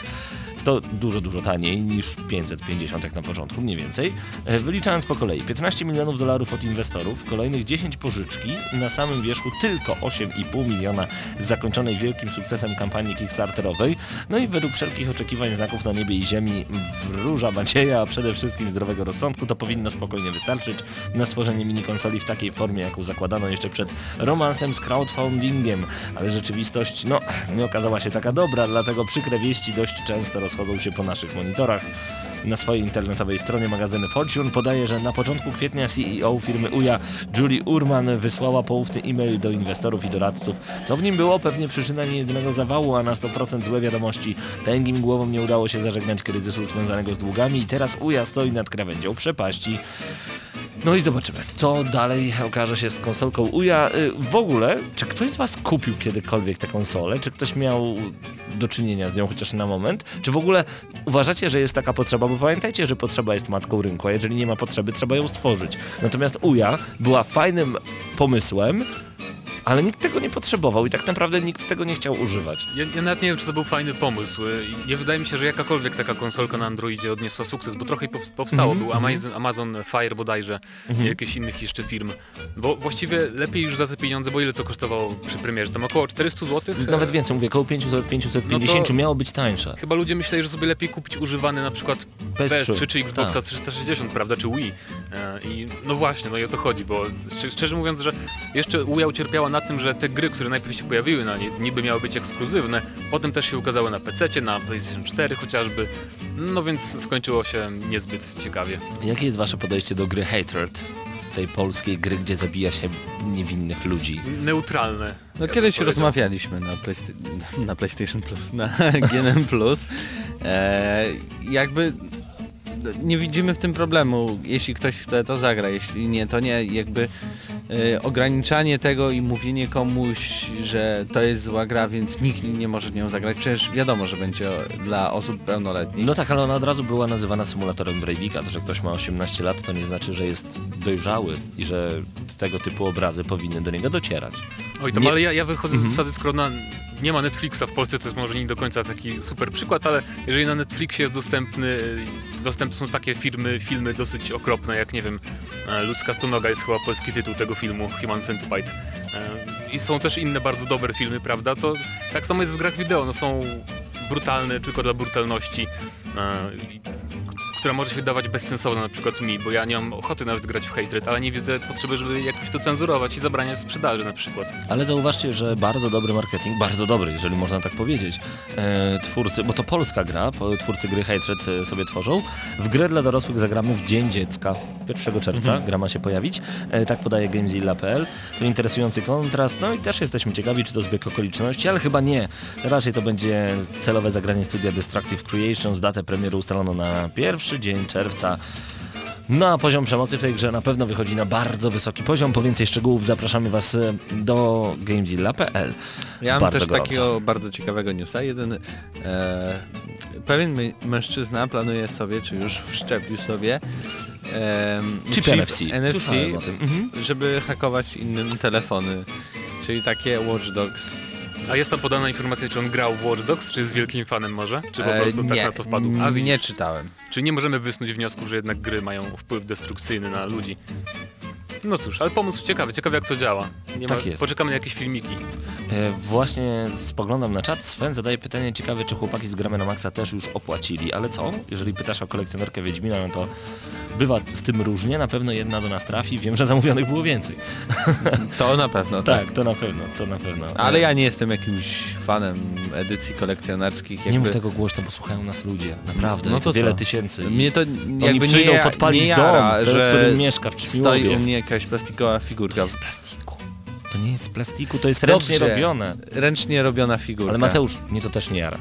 To dużo, dużo taniej niż 550 jak na początku, mniej więcej. E, Wyliczając po kolei, 15 milionów dolarów od inwestorów, kolejnych 10 pożyczki, na samym wierzchu tylko 8,5 miliona z zakończonej wielkim sukcesem kampanii kickstarterowej, no i według wszelkich oczekiwań znaków na niebie i ziemi wróża nadzieja, a przede wszystkim zdrowego rozsądku, to powinno spokojnie wystarczyć na stworzenie mini konsoli w takiej formie, jaką zakładano jeszcze przed romansem z crowdfundingiem, ale rzeczywistość, no, nie okazała się taka dobra, dlatego przykre wieści dość często rozchodzą się po naszych monitorach. Na swojej internetowej stronie magazynu Fortune podaje, że na początku kwietnia CEO firmy UJA Julie Urman wysłała poufny e-mail do inwestorów i doradców. Co w nim było? Pewnie przyczyna niejednego zawału, a na 100% złe wiadomości. Tęgim głowom nie udało się zażegnać kryzysu związanego z długami i teraz UJA stoi nad krawędzią przepaści. No i zobaczymy, co dalej okaże się z konsolką UJA. Y, W ogóle, czy ktoś z Was kupił kiedykolwiek tę konsolę? Czy ktoś miał do czynienia z nią chociaż na moment? Czy w ogóle uważacie, że jest taka potrzeba? Bo pamiętajcie, że potrzeba jest matką rynku, a jeżeli nie ma potrzeby, trzeba ją stworzyć. Natomiast UJA była fajnym pomysłem, ale nikt tego nie potrzebował i tak naprawdę nikt tego nie chciał używać. Ja, ja nawet nie wiem, czy to był fajny pomysł. Nie wydaje mi się, że jakakolwiek taka konsolka na Androidzie odniosła sukces, bo trochę pow- powstało. Mhm, Był Amazon, Amazon Fire bodajże i jakichś innych jeszcze firm. Bo właściwie lepiej już za te pieniądze, bo ile to kosztowało przy premierze? Tam około 400 zł? Nawet więcej, mówię, około 500-550 No to- miało być tańsze. Chyba ludzie myśleli, że sobie lepiej kupić używany na przykład PS3, PS3 czy Xboxa tak. 360, prawda, czy Wii. E, I no właśnie, no i o to chodzi, bo szczer- szczerze mówiąc, że jeszcze Wii ucierpiała na tym, że te gry, które najpierw się pojawiły na niej, niby miały być ekskluzywne, potem też się ukazały na PC, na PlayStation 4 chociażby, no więc skończyło się niezbyt ciekawie. Jakie jest wasze podejście do gry Hatred? Tej polskiej gry, gdzie zabija się niewinnych ludzi. Neutralne. No ja kiedyś rozmawialiśmy na, Playsta na PlayStation Plus, na GNM Plus. E, jakby no, nie widzimy w tym problemu. Jeśli ktoś chce, to zagra. Jeśli nie, to nie. Jakby e, ograniczanie tego i mówienie komuś, że to jest zła gra, więc nikt nie może w nią zagrać. Przecież wiadomo, że będzie dla osób pełnoletnich. No tak, ale ona od razu była nazywana symulatorem Breivika. To, że ktoś ma 18 lat, to nie znaczy, że jest dojrzały i że tego typu obrazy powinny do niego docierać. Oj tam, Nie- ale ja, ja wychodzę z zasady, skoro na, nie ma Netflixa w Polsce, to jest może nie do końca taki super przykład, ale jeżeli na Netflixie jest dostępny, dostępne są takie firmy, filmy dosyć okropne, jak nie wiem, e, Ludzka Stonoga jest chyba polski tytuł tego filmu, Human Centipede. E, I są też inne bardzo dobre filmy, prawda? To tak samo jest w grach wideo, no są brutalne tylko dla brutalności, e, która może się wydawać bezsensowna na przykład mi, bo ja nie mam ochoty nawet grać w Hatred, ale nie widzę potrzeby, żeby jakoś to cenzurować i zabraniać sprzedaży na przykład. Ale zauważcie, że bardzo dobry marketing, bardzo dobry, jeżeli można tak powiedzieć, e, twórcy, bo to polska gra, twórcy gry Hatred e, sobie tworzą. W grę dla dorosłych zagramy w Dzień Dziecka, 1 czerwca, gra ma się pojawić, e, tak podaje Gamezilla.pl. To interesujący kontrast, no i też jesteśmy ciekawi, czy to zbieg okoliczności, ale chyba nie. Raczej to będzie celowe zagranie studia Destructive Creations, datę premiery ustalono na pierwszy dzień czerwca. No a poziom przemocy w tej grze na pewno wychodzi na bardzo wysoki poziom. Po więcej szczegółów zapraszamy Was e, do gamezilla.pl. Ja mam Bardzo też gorąco. takiego bardzo ciekawego newsa. Jeden e, pewien mężczyzna planuje sobie, czy już wszczepił sobie e, Chip NFC. Słyszałem o tym. Mhm. żeby hakować innym telefony. Czyli takie Watch Dogs. A jest tam podana informacja, czy on grał w Watch Dogs, czy jest wielkim fanem może? Czy po E, prostu tak nie, na to wpadł? A nie czytałem. Czyli nie możemy wysnuć wniosku, że jednak gry mają wpływ destrukcyjny na ludzi. No cóż, ale pomysł ciekawy, ciekawe jak to działa. Nie Tak jest. Poczekamy na jakieś filmiki. E, Właśnie spoglądam na czat. Sven zadaje pytanie ciekawe, czy chłopaki z Gramy na Maxa też już opłacili. Ale co? Jeżeli pytasz o kolekcjonerkę Wiedźmina, no to bywa z tym różnie. Na pewno jedna do nas trafi. Wiem, że zamówionych było więcej. To na pewno, tak. Tak, to na pewno, to na pewno. Ale ja nie jestem jakimś fanem edycji kolekcjonerskich. Nie jakby... mów tego głośno, bo słuchają nas ludzie. Naprawdę. No to wiele co? tysięcy. Mnie to Oni jakby przyjdą nie, podpalić nie dom, jara, w że którym mieszka w stoi Ćmiłowie. u mnie jakaś plastikowa To figurka. jest z plastiku. To nie jest z plastiku, to jest ręcznie Dobrze. robione. Ręcznie robiona figurka. Ale Mateusz, mnie to też nie jara.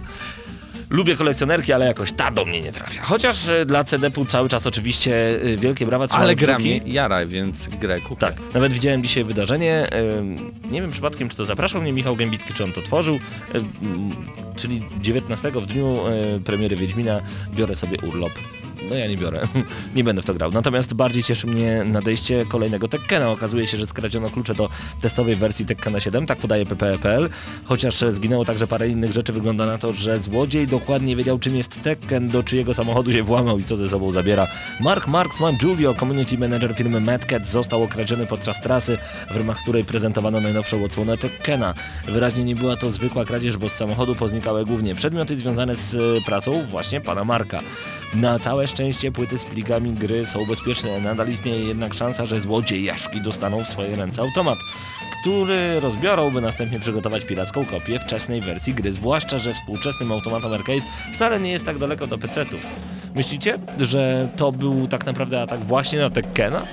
Lubię kolekcjonerki, ale jakoś ta do mnie nie trafia. Chociaż e, dla CD-pu cały czas oczywiście e, wielkie brawa trzymam Ale gra kciuki. jara, więc grę kupię. Tak, nawet widziałem dzisiaj wydarzenie, em, nie wiem przypadkiem czy to zapraszał mnie Michał Gębicki, czy on to tworzył, czyli 19 w dniu premiery Wiedźmina biorę sobie urlop. No ja nie biorę, nie będę w to grał. Natomiast bardziej cieszy mnie nadejście kolejnego Tekkena. Okazuje się, że skradziono klucze do testowej wersji Tekkena 7, tak podaje PPE.pl. Chociaż zginęło także parę innych rzeczy, wygląda na to, że złodziej dokładnie wiedział czym jest Tekken, do czyjego samochodu się włamał i co ze sobą zabiera. Mark Marksman Julio, community manager firmy Mad Cat, został okradziony podczas trasy, w ramach której prezentowano najnowszą odsłonę Tekkena. Wyraźnie nie była to zwykła kradzież, bo z samochodu poznikały głównie przedmioty związane z pracą właśnie pana Marka. Na całe szczęście płyty z plikami gry są bezpieczne, nadal istnieje jednak szansa, że złodziejaszki dostaną w swoje ręce automat, który rozbiorą, by następnie przygotować piracką kopię wczesnej wersji gry, zwłaszcza, że współczesnym automatom arcade wcale nie jest tak daleko do PC-ów. Myślicie, że to był tak naprawdę atak właśnie na Tekkena?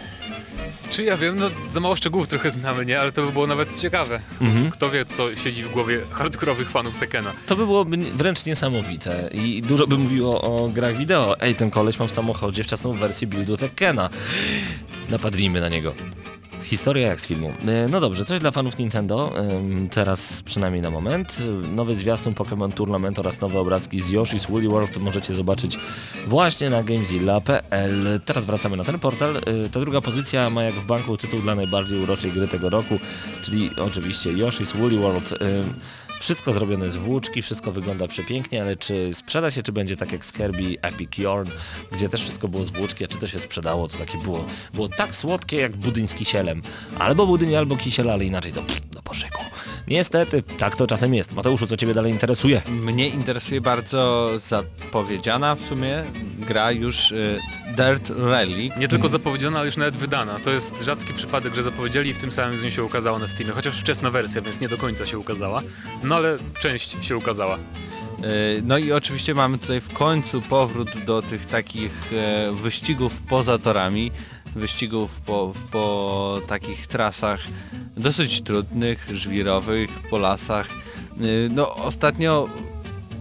Czy ja wiem, no za mało szczegółów trochę znamy, nie? Ale to by było nawet ciekawe. Mhm. Kto wie, co siedzi w głowie hardkorowych fanów Tekena. To by byłoby wręcz niesamowite i dużo by mówiło o grach wideo. Ej, ten koleś ma w samochodzie wczesną wersję buildu Tekkena. Napadnijmy na niego. Historia jak z filmu. E, No dobrze, coś dla fanów Nintendo, teraz przynajmniej na moment. Nowy zwiastun Pokémon Tournament oraz nowe obrazki z Yoshi's Woolly World możecie zobaczyć właśnie na gamezilla.pl. Teraz wracamy na ten portal. E, Ta druga pozycja ma jak w banku tytuł dla najbardziej uroczej gry tego roku, czyli oczywiście Yoshi's Woolly World. Wszystko zrobione z włóczki, wszystko wygląda przepięknie, ale czy sprzeda się, czy będzie tak jak z Kirby Epic Yarn, gdzie też wszystko było z włóczki, a czy to się sprzedało, to takie było, było tak słodkie jak budyń z kisielem. Albo budyń, albo kisiel, ale inaczej to do poszyku. Niestety, tak to czasem jest. Mateuszu, co Ciebie dalej interesuje? Mnie interesuje bardzo zapowiedziana w sumie gra już y, Dirt Rally. Nie tylko zapowiedziana, ale już nawet wydana. To jest rzadki przypadek, że zapowiedzieli i w tym samym dniu się ukazała na Steamie. Chociaż wczesna wersja, więc nie do końca się ukazała. No ale część się ukazała. Y, No i oczywiście mamy tutaj w końcu powrót do tych takich e, wyścigów poza torami, wyścigów po, po takich trasach dosyć trudnych, żwirowych, po lasach. Y, No ostatnio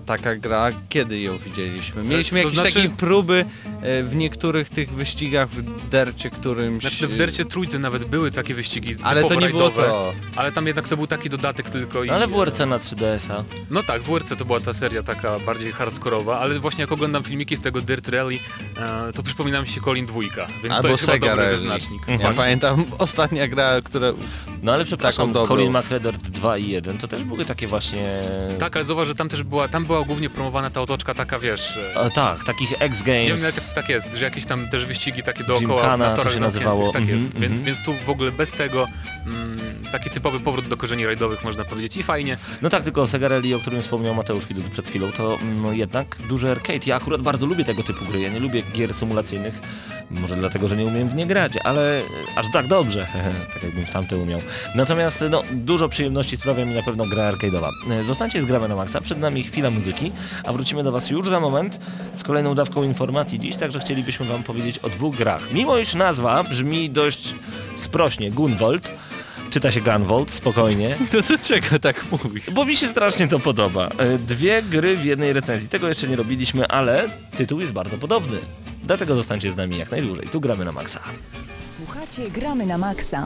taka gra, kiedy ją widzieliśmy? Mieliśmy to jakieś znaczy- takie próby e, w niektórych tych wyścigach w dercie, którymś... Znaczy w Dercie Trójce nawet były takie wyścigi Ale to nie było to. Ale tam jednak to był taki dodatek tylko i... No ale WRC na 3DS-a. No tak, w WRC to była ta seria taka bardziej hardkorowa, ale właśnie jak oglądam filmiki z tego Dirt Rally, e, to przypomina mi się Colin Dwójka, więc to Albo jest chyba Sega dobry wyznacznik. Ja Właśnie. pamiętam ostatnia gra, która... No ale przepraszam, Taką dobrą. Colin McRae Dirt 2 i 1 to też były takie właśnie... Tak, ale zauważ, że tam też była, tam była głównie promowana ta otoczka taka, wiesz... E, tak, takich X Nie wiem, tak jest, że jakieś tam też wyścigi takie dookoła Gymkhana na to torach się zamkniętych, nazywało. Tak Mhm, jest, więc, mhm. więc tu w ogóle bez tego mm, taki typowy powrót do korzeni rajdowych można powiedzieć i fajnie. No tak, tylko Sega Rally, o którym wspomniał Mateusz Widut przed chwilą, to no, jednak duży arcade. Ja akurat bardzo lubię tego typu gry. Ja nie lubię gier symulacyjnych, może dlatego, że nie umiem w nie grać, ale aż tak dobrze, tak jakbym w tamte umiał. Natomiast no, dużo przyjemności sprawia mi na pewno gra arcade'owa. Zostańcie z gramy na maksa, przed nami chwila muzyki, a wrócimy do Was już za moment z kolejną dawką informacji dziś, także chcielibyśmy Wam powiedzieć o dwóch grach. Mimo iż nazwa brzmi dość sprośnie, Gunvolt, czyta się Gunvolt, spokojnie, To do czego tak mówisz? bo mi się strasznie to podoba. E, Dwie gry w jednej recenzji. Tego jeszcze nie robiliśmy, ale tytuł jest bardzo podobny. Dlatego zostańcie z nami jak najdłużej. Tu gramy na maksa. Słuchacie Gramy na Maxa.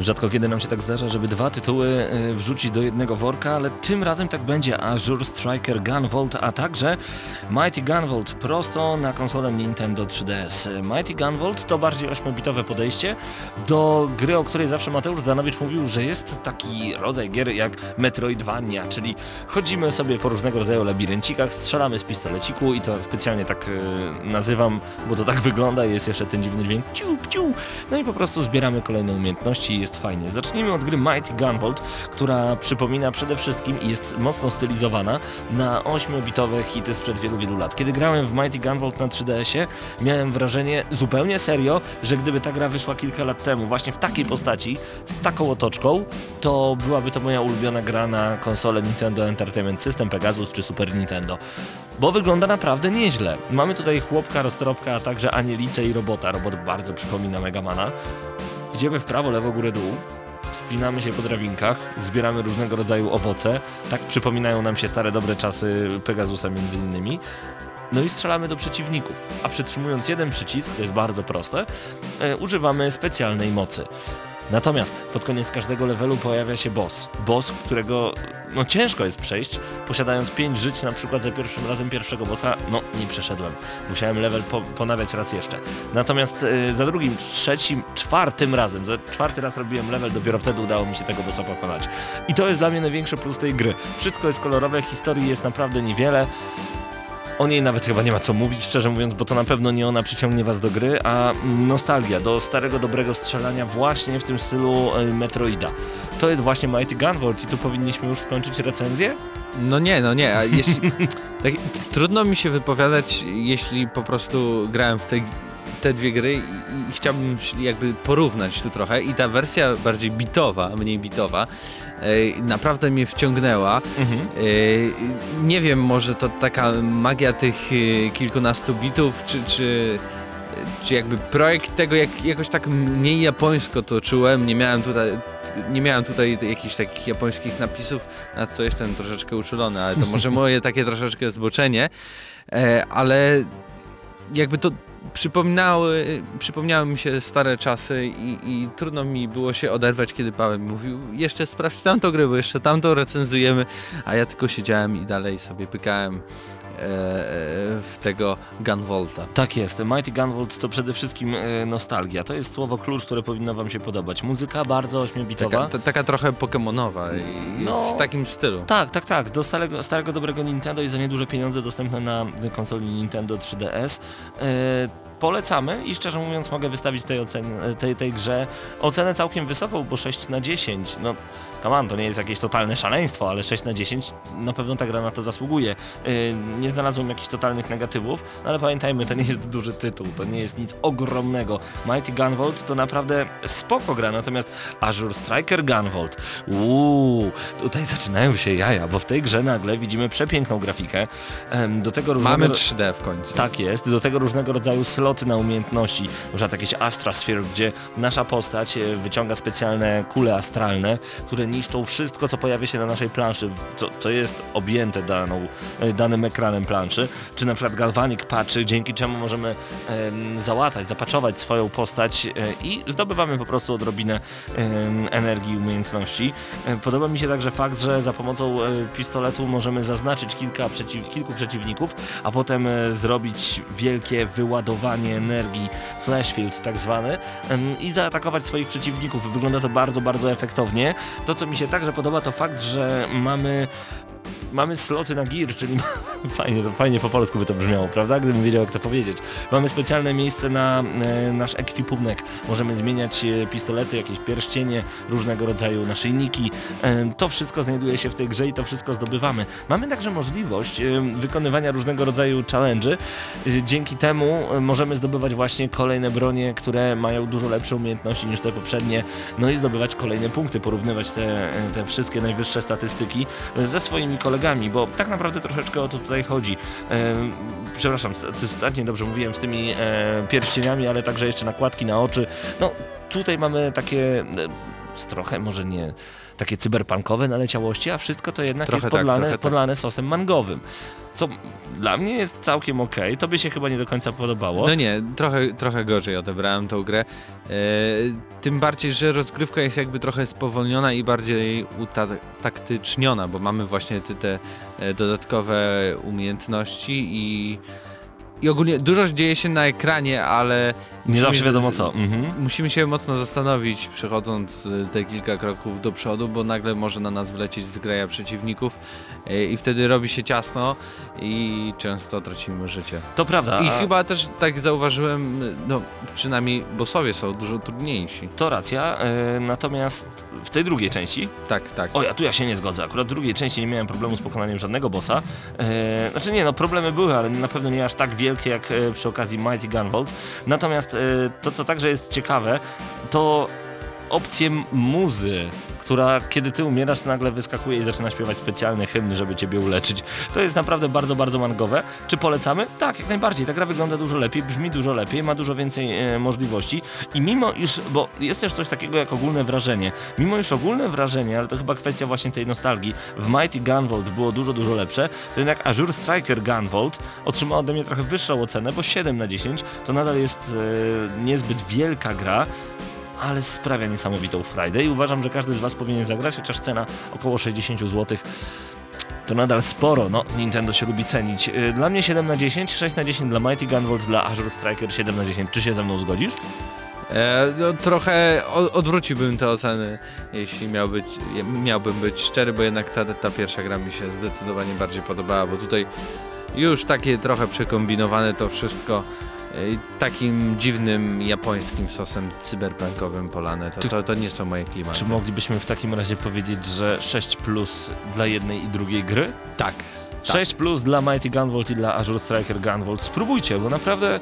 Rzadko kiedy nam się tak zdarza, żeby dwa tytuły y, wrzucić do jednego worka, ale tym razem tak będzie. Azure Striker Gunvolt, a także Mighty Gunvolt prosto na konsolę Nintendo 3DS. Mighty Gunvolt to bardziej 8-bitowe podejście do gry, o której zawsze Mateusz Zdanowicz mówił, że jest taki rodzaj gier jak Metroidvania, czyli chodzimy sobie po różnego rodzaju labiryncikach, strzelamy z pistoleciku i to specjalnie tak y, nazywam, bo to tak wygląda jest jeszcze ten dziwny dźwięk ciu, ciu. No i po prostu zbieramy kolejne umiejętności jest fajnie. Zacznijmy od gry Mighty Gunvolt, która przypomina przede wszystkim i jest mocno stylizowana na 8-bitowe hity sprzed wielu, wielu lat. Kiedy grałem w Mighty Gunvolt na 3DS-ie, miałem wrażenie zupełnie serio, że gdyby ta gra wyszła kilka lat temu właśnie w takiej postaci, z taką otoczką, to byłaby to moja ulubiona gra na konsolę Nintendo Entertainment System, Pegasus czy Super Nintendo. Bo wygląda naprawdę nieźle. Mamy tutaj chłopka, roztropka, a także anielice i robota. Robot bardzo przypomina Megamana. Idziemy w prawo, lewo, górę, dół. Wspinamy się po drabinkach, zbieramy różnego rodzaju owoce. Tak przypominają nam się stare dobre czasy Pegasusa między innymi. No i strzelamy do przeciwników, a przytrzymując jeden przycisk, to jest bardzo proste, e, używamy specjalnej mocy. Natomiast pod koniec każdego levelu pojawia się boss. Boss, którego no ciężko jest przejść, posiadając 5 żyć na przykład za pierwszym razem pierwszego bossa, no nie przeszedłem. Musiałem level po, ponawiać raz jeszcze. Natomiast y, za drugim, trzecim, czwartym razem, za czwarty raz robiłem level, dopiero wtedy udało mi się tego bossa pokonać. I to jest dla mnie największy plus tej gry. Wszystko jest kolorowe, historii jest naprawdę niewiele. O niej nawet chyba nie ma co mówić, szczerze mówiąc, bo to na pewno nie ona przyciągnie was do gry, a nostalgia do starego, dobrego strzelania właśnie w tym stylu e, Metroida. to jest właśnie Mighty Gunvolt i tu powinniśmy już skończyć recenzję? No nie, no nie, a jeśli... tak, trudno mi się wypowiadać, jeśli po prostu grałem w te, te dwie gry i, i chciałbym jakby porównać tu trochę i ta wersja bardziej bitowa, mniej bitowa, naprawdę mnie wciągnęła. Mhm. Nie wiem, może to taka magia tych e, kilkunastu bitów, czy, czy, czy jakby projekt tego, jak, jakoś tak mniej japońsko to czułem, nie miałem tutaj nie miałem tutaj jakichś takich japońskich napisów, na co jestem troszeczkę uczulony, ale to może moje takie troszeczkę zboczenie, e, ale jakby to przypominały, przypomniały mi się stare czasy i, i trudno mi było się oderwać, kiedy Paweł mówił jeszcze sprawdź tamtą grę, bo jeszcze tamtą recenzujemy, a ja tylko siedziałem i dalej sobie pykałem w tego Gunvolta. Tak jest, Mighty Gunvolt to przede wszystkim e, nostalgia. To jest słowo klucz, które powinno wam się podobać. Muzyka bardzo ośmiobitowa. Taka, ta, taka trochę pokemonowa i No. w takim stylu. Tak, tak, tak. Do starego, starego dobrego Nintendo i za nieduże pieniądze dostępne na konsoli Nintendo 3DS. E, polecamy i szczerze mówiąc mogę wystawić tej, ocen, tej, tej grze ocenę całkiem wysoką, bo 6 na 10. No, come on, to nie jest jakieś totalne szaleństwo, ale 6 na 10 na pewno ta gra na to zasługuje. E, nie znalazłem jakichś totalnych negatywów, no ale pamiętajmy, to nie jest duży tytuł, to nie jest nic ogromnego. Mighty Gunvolt to naprawdę spoko gra, natomiast Azure Striker Gunvolt, uuu, tutaj zaczynają się jaja, bo w tej grze nagle widzimy przepiękną grafikę, do tego różnego... Mamy 3D w końcu. Tak jest, do tego różnego rodzaju sloty na umiejętności, na przykład jakieś Astrosphere, gdzie nasza postać e, wyciąga specjalne kule astralne, które niszczą wszystko, co pojawia się na naszej planszy, co, co jest objęte daną, e, danym ekranem planszy, czy na przykład Galvanic Patch, dzięki czemu możemy em, załatać, zapaczować swoją postać e, i zdobywamy po prostu odrobinę em, energii i umiejętności. E, Podoba mi się także fakt, że za pomocą e, pistoletu możemy zaznaczyć kilka przeciw, kilku przeciwników, a potem e, zrobić wielkie wyładowanie energii, flashfield tak zwany i zaatakować swoich przeciwników. Wygląda to bardzo, bardzo efektownie. To co mi się także podoba to fakt, że mamy mamy sloty na gear, czyli fajnie, to fajnie po polsku by to brzmiało, prawda? Gdybym wiedział jak to powiedzieć. Mamy specjalne miejsce na e, nasz ekwipunek. Możemy zmieniać e, pistolety, jakieś pierścienie, różnego rodzaju naszyjniki. E, to wszystko znajduje się w tej grze i to wszystko zdobywamy. Mamy także możliwość e, wykonywania różnego rodzaju challenge'y. E, Dzięki temu e, możemy zdobywać właśnie kolejne bronie, które mają dużo lepsze umiejętności niż te poprzednie, no i zdobywać kolejne punkty, porównywać te, te wszystkie najwyższe statystyki ze swoimi kolegami, bo tak naprawdę troszeczkę o to tutaj chodzi. E, przepraszam, st- ostatnio dobrze mówiłem z tymi e, pierścieniami, ale także jeszcze nakładki na oczy. No tutaj mamy takie e, trochę może nie takie cyberpunkowe naleciałości, a wszystko to jednak Trochę jest tak, podlane, tak. podlane sosem mangowym. Co dla mnie jest całkiem okej, to by się chyba nie do końca podobało. No nie, trochę, trochę gorzej odebrałem tą grę. E, tym bardziej, że rozgrywka jest jakby trochę spowolniona i bardziej utaktyczniona, bo mamy właśnie te, te e, dodatkowe umiejętności i, i ogólnie dużo dzieje się na ekranie, ale nie zawsze wiadomo co. Mhm. Musimy się mocno zastanowić, przechodząc y, te kilka kroków do przodu, bo nagle może na nas wlecieć zgraja przeciwników y, i wtedy robi się ciasno i często tracimy życie. To prawda. I a- chyba też tak zauważyłem, y, no przynajmniej bossowie są dużo trudniejsi. To racja, natomiast w tej drugiej części, Tak, tak. o ja tu ja się nie zgodzę, akurat w drugiej części nie miałem problemu z pokonaniem żadnego bossa. Znaczy nie, no problemy były, ale na pewno nie aż tak wielkie jak e, przy okazji Mighty Gunvolt. Natomiast e, to co także jest ciekawe, to opcje muzy, która kiedy ty umierasz nagle wyskakuje i zaczyna śpiewać specjalny hymn, żeby ciebie uleczyć. To jest naprawdę bardzo, bardzo mangowe. Czy polecamy? Tak, jak najbardziej. Ta gra wygląda dużo lepiej, brzmi dużo lepiej, ma dużo więcej e, możliwości i mimo iż, bo jest też coś takiego jak ogólne wrażenie, mimo iż ogólne wrażenie, ale to chyba kwestia właśnie tej nostalgii, w Mighty Gunvolt było dużo, dużo lepsze, to jednak Azure Striker Gunvolt otrzymał ode mnie trochę wyższą ocenę, bo 7 na 10 to nadal jest e, niezbyt wielka gra, ale sprawia niesamowitą frajdę i uważam, że każdy z Was powinien zagrać, chociaż cena około 60 zł to nadal sporo, no Nintendo się lubi cenić. Y, Dla mnie 7 na 10, 6 na 10 dla Mighty Gunvolt, dla Azure Striker 7 na 10. Czy się ze mną zgodzisz? E, no, trochę odwróciłbym te oceny, jeśli miał być, miałbym być szczery, bo jednak ta, ta pierwsza gra mi się zdecydowanie bardziej podobała, bo tutaj już takie trochę przekombinowane to wszystko takim dziwnym japońskim sosem cyberpunkowym polane. To, to, to nie są moje klimaty. Czy moglibyśmy w takim razie powiedzieć, że 6 plus dla jednej i drugiej gry? Tak. 6 plus dla Mighty Gunvolt i dla Azure Striker Gunvolt. Spróbujcie, bo naprawdę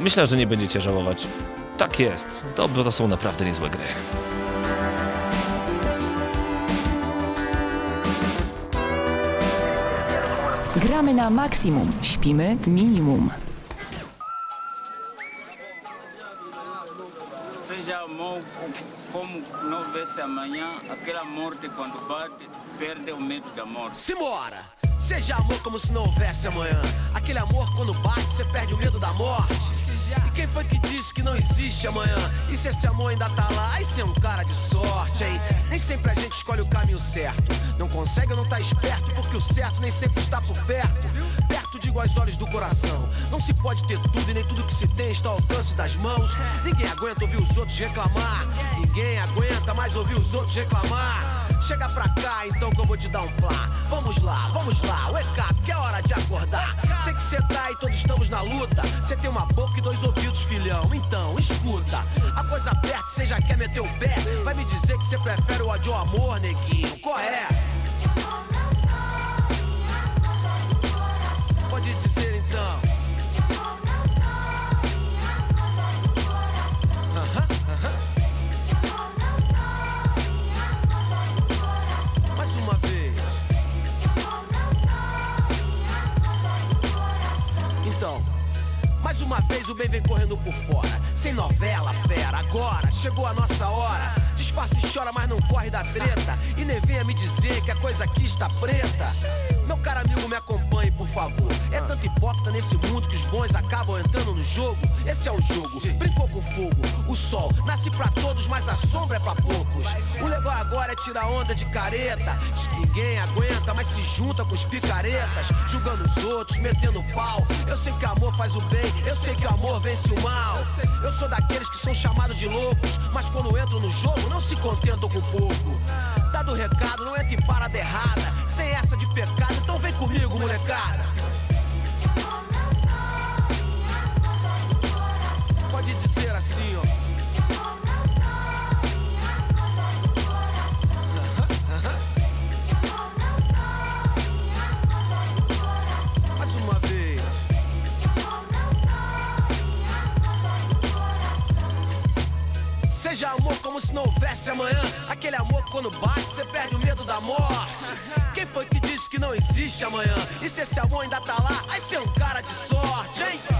myślę, że nie będziecie żałować. Tak jest. To, bo to są naprawdę niezłe gry. Gramy na maksimum, śpimy minimum. Como não houvesse amanhã, aquela morte quando bate, perde o medo da morte. Simbora! Seja amor como se não houvesse amanhã. Aquele amor quando bate, você perde o medo da morte. E quem foi que disse que não existe amanhã? E se esse amor ainda tá lá, aí você é um cara de sorte, hein? Nem sempre a gente escolhe o caminho certo. Não consegue ou não tá esperto, porque o certo nem sempre está por perto. Perto digo aos olhos do coração. Não se pode ter tudo e nem tudo que se tem está ao alcance das mãos. Ninguém aguenta ouvir os outros reclamar. Ninguém aguenta mais ouvir os outros reclamar. Chega pra cá, então que eu vou te dar um plá. Vamos lá, vamos lá, wake up, que é hora de acordar. Sei que cê tá e todos estamos na luta. Cê tem uma boca e dois ouvidos, filhão. Então, escuta. A coisa aperta, cê já quer meter o pé. Vai me dizer que cê prefere o ódio ao amor, neguinho. Qual é? Uma vez o bem vem correndo por fora. Sem novela, fera. Agora chegou a nossa hora. Disfarça e chora, mas não corre da treta. E nem venha me dizer que a coisa aqui está preta. Meu caro favor. É tanto hipócrita nesse mundo que os bons acabam entrando no jogo. Esse é o jogo. Brincou com fogo. O sol nasce pra todos, mas a sombra é pra poucos. O legal agora é tirar onda de careta. Diz que Ninguém aguenta, mas se junta com os picaretas. Julgando os outros, metendo pau. Eu sei que amor faz o bem, eu sei que amor vence o mal. Eu sou daqueles que são chamados de loucos, mas quando entram no jogo não se contentam com pouco. Dado o recado, não entra em parada errada. Sem essa de pecado, então vem comigo, molecada. Pode dizer assim, ó. Seja amor como se não houvesse amanhã. Aquele amor que quando bate, você perde o medo da morte. Quem foi que disse que não existe amanhã? E se esse amor ainda tá lá, aí você é um cara de sorte, hein?